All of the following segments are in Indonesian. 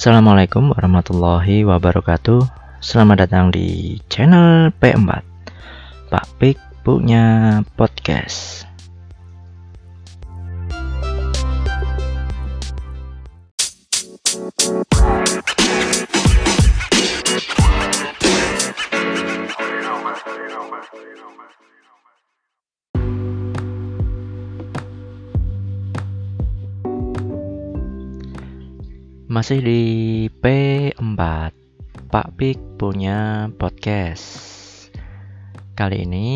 Assalamualaikum warahmatullahi wabarakatuh. Selamat datang di channel P4 Pak Pik punya podcast Masih di P4 Pak Pik punya podcast. Kali ini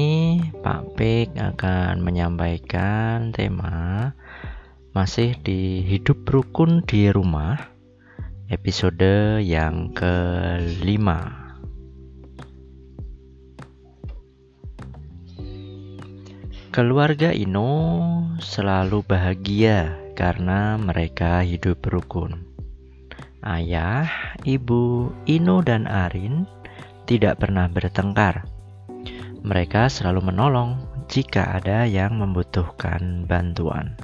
Pak Pik akan menyampaikan tema Masih di hidup rukun di rumah Episode yang kelima. Keluarga Ino selalu bahagia karena mereka hidup rukun. Ayah, ibu, Ino, dan Arin tidak pernah bertengkar. Mereka selalu menolong jika ada yang membutuhkan bantuan.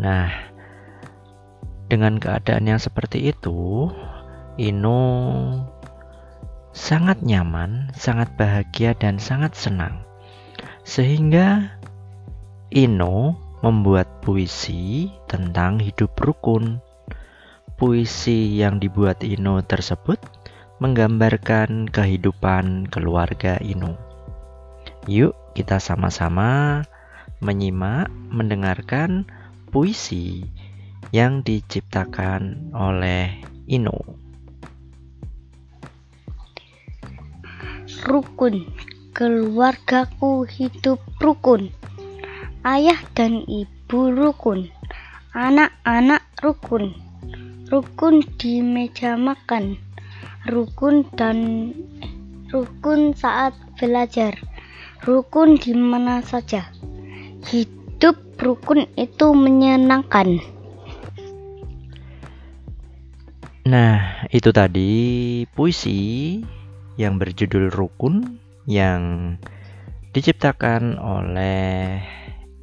Nah, dengan keadaan yang seperti itu, Ino sangat nyaman, sangat bahagia, dan sangat senang. Sehingga Ino membuat puisi tentang hidup rukun Puisi yang dibuat Ino tersebut menggambarkan kehidupan keluarga Ino. Yuk, kita sama-sama menyimak, mendengarkan puisi yang diciptakan oleh Ino. Rukun, keluargaku hidup rukun. Ayah dan ibu rukun, anak-anak rukun rukun di meja makan, rukun dan rukun saat belajar, rukun di mana saja. Hidup rukun itu menyenangkan. Nah, itu tadi puisi yang berjudul Rukun yang diciptakan oleh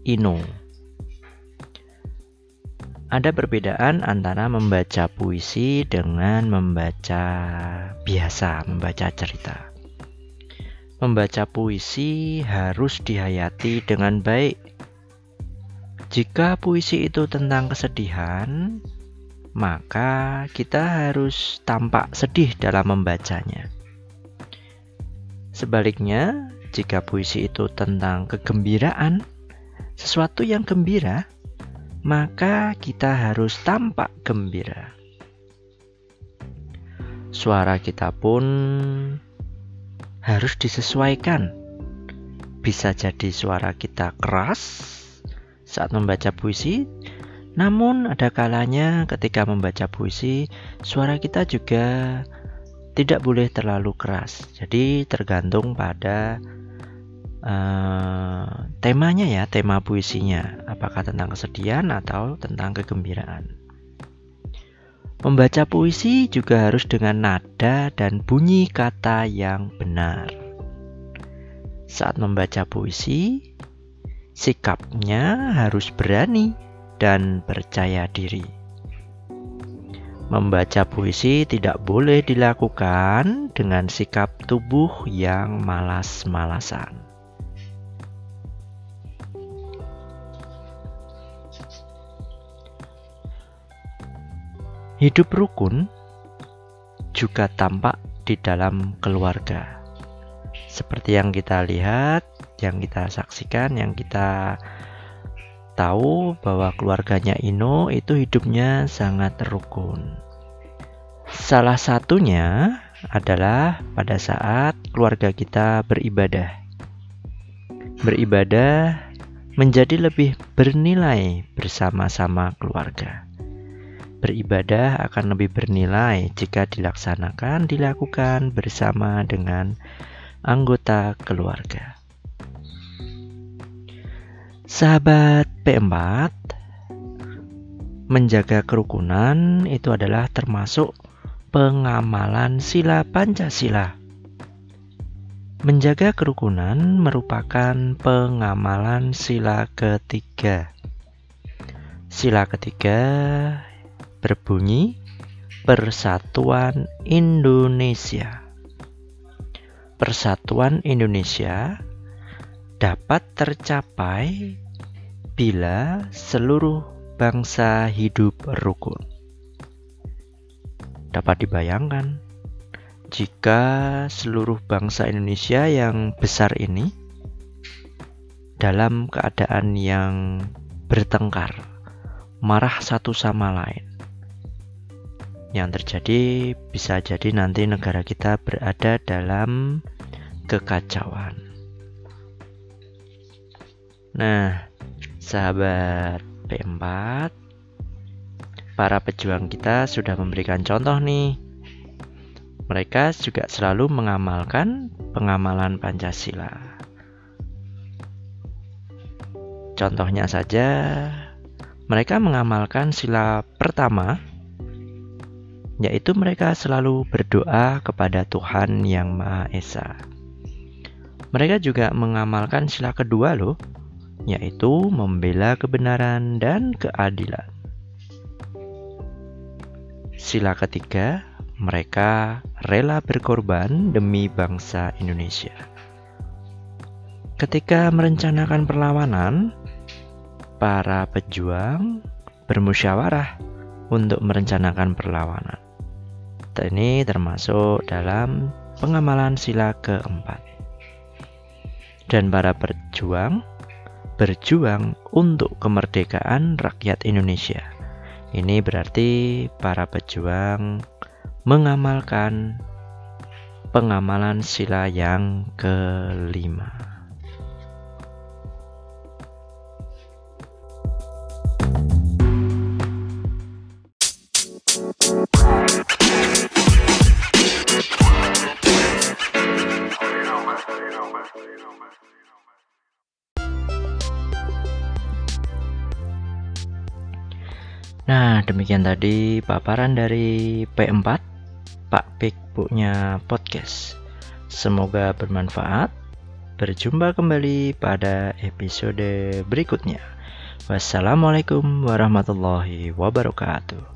Ino. Ada perbedaan antara membaca puisi dengan membaca biasa, membaca cerita. Membaca puisi harus dihayati dengan baik. Jika puisi itu tentang kesedihan, maka kita harus tampak sedih dalam membacanya. Sebaliknya, jika puisi itu tentang kegembiraan, sesuatu yang gembira, maka kita harus tampak gembira. Suara kita pun harus disesuaikan. Bisa jadi suara kita keras saat membaca puisi, namun ada kalanya ketika membaca puisi, suara kita juga tidak boleh terlalu keras. Jadi tergantung pada uh, temanya ya, tema puisinya, apakah tentang kesedihan atau tentang kegembiraan. Membaca puisi juga harus dengan nada dan bunyi kata yang benar. Saat membaca puisi, sikapnya harus berani dan percaya diri. Membaca puisi tidak boleh dilakukan dengan sikap tubuh yang malas-malasan. Hidup rukun juga tampak di dalam keluarga. Seperti yang kita lihat, yang kita saksikan, yang kita tahu bahwa keluarganya Ino itu hidupnya sangat rukun. Salah satunya adalah pada saat keluarga kita beribadah. Beribadah menjadi lebih bernilai bersama-sama keluarga. Beribadah akan lebih bernilai jika dilaksanakan dilakukan bersama dengan anggota keluarga. Sahabat P4, menjaga kerukunan itu adalah termasuk pengamalan sila Pancasila. Menjaga kerukunan merupakan pengamalan sila ketiga. Sila ketiga berbunyi Persatuan Indonesia. Persatuan Indonesia dapat tercapai bila seluruh bangsa hidup rukun. Dapat dibayangkan jika seluruh bangsa Indonesia yang besar ini dalam keadaan yang bertengkar, marah satu sama lain. Yang terjadi bisa jadi nanti negara kita berada dalam kekacauan. Nah, sahabat P4, para pejuang kita sudah memberikan contoh nih. Mereka juga selalu mengamalkan pengamalan Pancasila. Contohnya saja, mereka mengamalkan sila pertama, yaitu mereka selalu berdoa kepada Tuhan Yang Maha Esa. Mereka juga mengamalkan sila kedua, loh, yaitu membela kebenaran dan keadilan. Sila ketiga, mereka rela berkorban demi bangsa Indonesia. Ketika merencanakan perlawanan, para pejuang bermusyawarah untuk merencanakan perlawanan. Ini termasuk dalam pengamalan sila keempat. Dan para pejuang berjuang untuk kemerdekaan rakyat Indonesia. Ini berarti para pejuang mengamalkan pengamalan sila yang kelima. Nah, demikian tadi paparan dari P4 Pak Pik punya podcast. Semoga bermanfaat. Berjumpa kembali pada episode berikutnya. Wassalamualaikum warahmatullahi wabarakatuh.